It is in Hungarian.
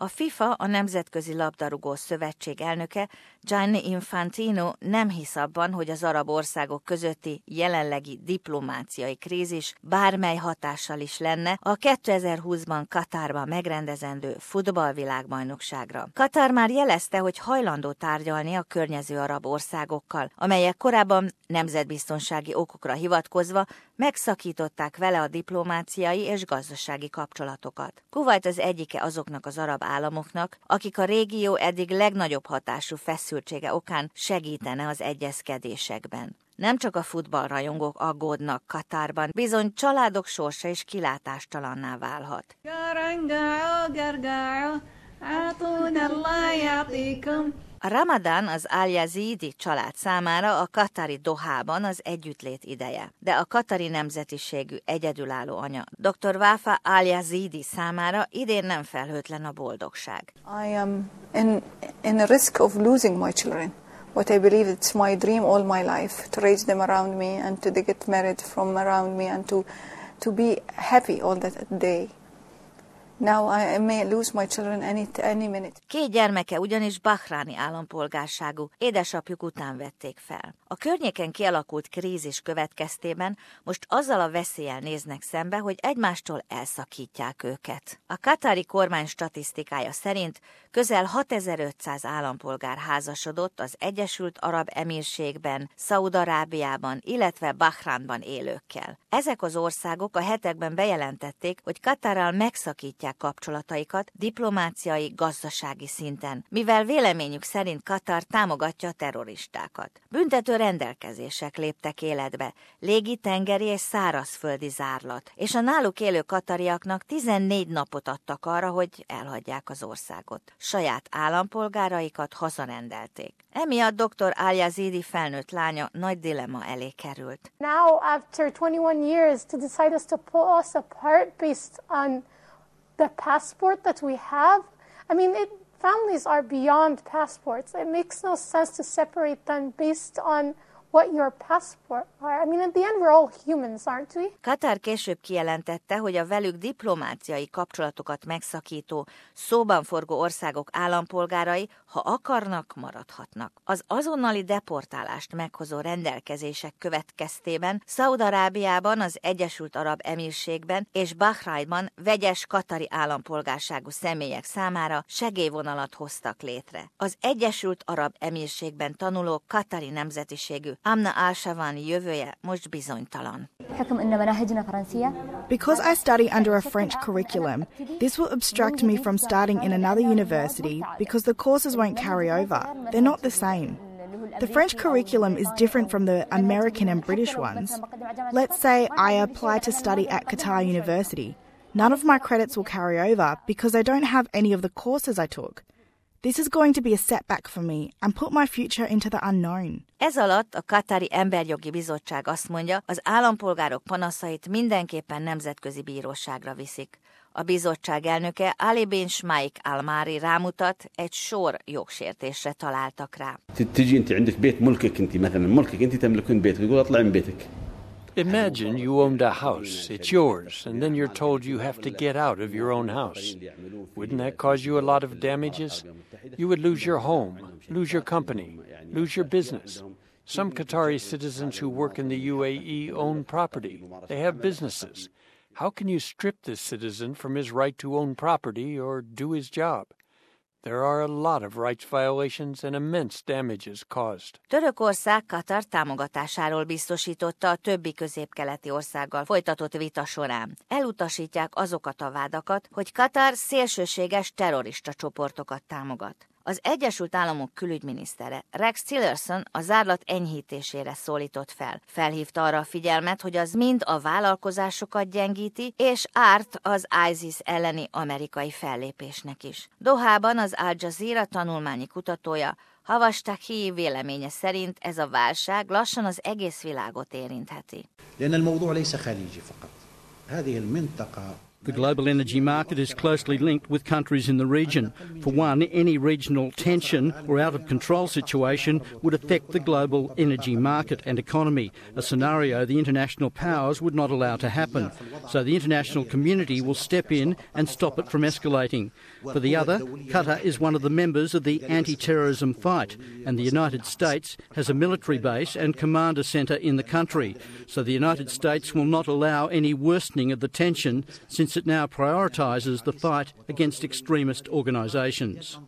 A FIFA, a Nemzetközi Labdarúgó Szövetség elnöke Gianni Infantino nem hisz abban, hogy az arab országok közötti jelenlegi diplomáciai krízis bármely hatással is lenne a 2020-ban Katárban megrendezendő futballvilágbajnokságra. Katár már jelezte, hogy hajlandó tárgyalni a környező arab országokkal, amelyek korábban nemzetbiztonsági okokra hivatkozva megszakították vele a diplomáciai és gazdasági kapcsolatokat. Kuwait az egyike azoknak az arab államoknak, akik a régió eddig legnagyobb hatású feszültsége okán segítene az egyezkedésekben. Nem csak a futballrajongók aggódnak Katárban, bizony családok sorsa is kilátástalanná válhat. A Ramadán az Al-Yazidi család számára a katari Dohában az együttlét ideje, de a katari nemzetiségű egyedülálló anya dr. Wafa Al-Yazidi számára idén nem felhőtlen a boldogság. I am in, in a risk of losing my children. What I believe it's my dream all my life to raise them around me and to get married from around me and to to be happy all that day. Két gyermeke ugyanis Bahráni állampolgárságú, édesapjuk után vették fel. A környéken kialakult krízis következtében most azzal a veszéllyel néznek szembe, hogy egymástól elszakítják őket. A katári kormány statisztikája szerint közel 6500 állampolgár házasodott az Egyesült Arab Emírségben, Szaudarábiában, illetve Bahránban élőkkel. Ezek az országok a hetekben bejelentették, hogy Katárral megszakítják javítják kapcsolataikat diplomáciai, gazdasági szinten, mivel véleményük szerint Katar támogatja a terroristákat. Büntető rendelkezések léptek életbe, légi, tengeri és szárazföldi zárlat, és a náluk élő katariaknak 14 napot adtak arra, hogy elhagyják az országot. Saját állampolgáraikat hazarendelték. Emiatt dr. Al-Yazidi felnőtt lánya nagy dilemma elé került. Now, after 21 years, to decide us to pull us apart based on the passport that we have, I mean, it, families are beyond passports. It makes no sense to separate them based on Katar később kijelentette, hogy a velük diplomáciai kapcsolatokat megszakító, szóban forgó országok állampolgárai, ha akarnak, maradhatnak. Az azonnali deportálást meghozó rendelkezések következtében Szaudarábiában, az Egyesült Arab Emírségben és Bahrainban vegyes katari állampolgárságú személyek számára segélyvonalat hoztak létre. Az Egyesült Arab Emírségben tanuló katari nemzetiségű Amna. Because I study under a French curriculum, this will obstruct me from starting in another university because the courses won't carry over. They're not the same. The French curriculum is different from the American and British ones. Let's say I apply to study at Qatar University. None of my credits will carry over because I don't have any of the courses I took. This is going to be a setback for me and put my future into the unknown. Ez alatt a Katari Emberjogi Bizottság azt mondja, az állampolgárok panaszait mindenképpen nemzetközi bíróságra viszik. A bizottság elnöke Ali bin Shmaik Almári rámutat, egy sor jogsértésre találtak rá. Imagine you owned a house, it's yours, and then you're told you have to get out of your own house. Wouldn't that cause you a lot of damages? You would lose your home, lose your company, lose your business. Some Qatari citizens who work in the UAE own property, they have businesses. How can you strip this citizen from his right to own property or do his job? There are a lot of rights violations and immense damages caused. Törökország Katar támogatásáról biztosította a többi középkeleti országgal folytatott vita során. Elutasítják azokat a vádakat, hogy Katar szélsőséges terrorista csoportokat támogat. Az Egyesült Államok külügyminisztere Rex Tillerson a zárlat enyhítésére szólított fel. Felhívta arra a figyelmet, hogy az mind a vállalkozásokat gyengíti, és árt az ISIS elleni amerikai fellépésnek is. Dohában az Al Jazeera tanulmányi kutatója Havastakhi véleménye szerint ez a válság lassan az egész világot érintheti. The global energy market is closely linked with countries in the region. For one, any regional tension or out of control situation would affect the global energy market and economy, a scenario the international powers would not allow to happen. So the international community will step in and stop it from escalating. For the other, Qatar is one of the members of the anti terrorism fight, and the United States has a military base and commander centre in the country. So the United States will not allow any worsening of the tension since it now prioritises the fight against extremist organisations.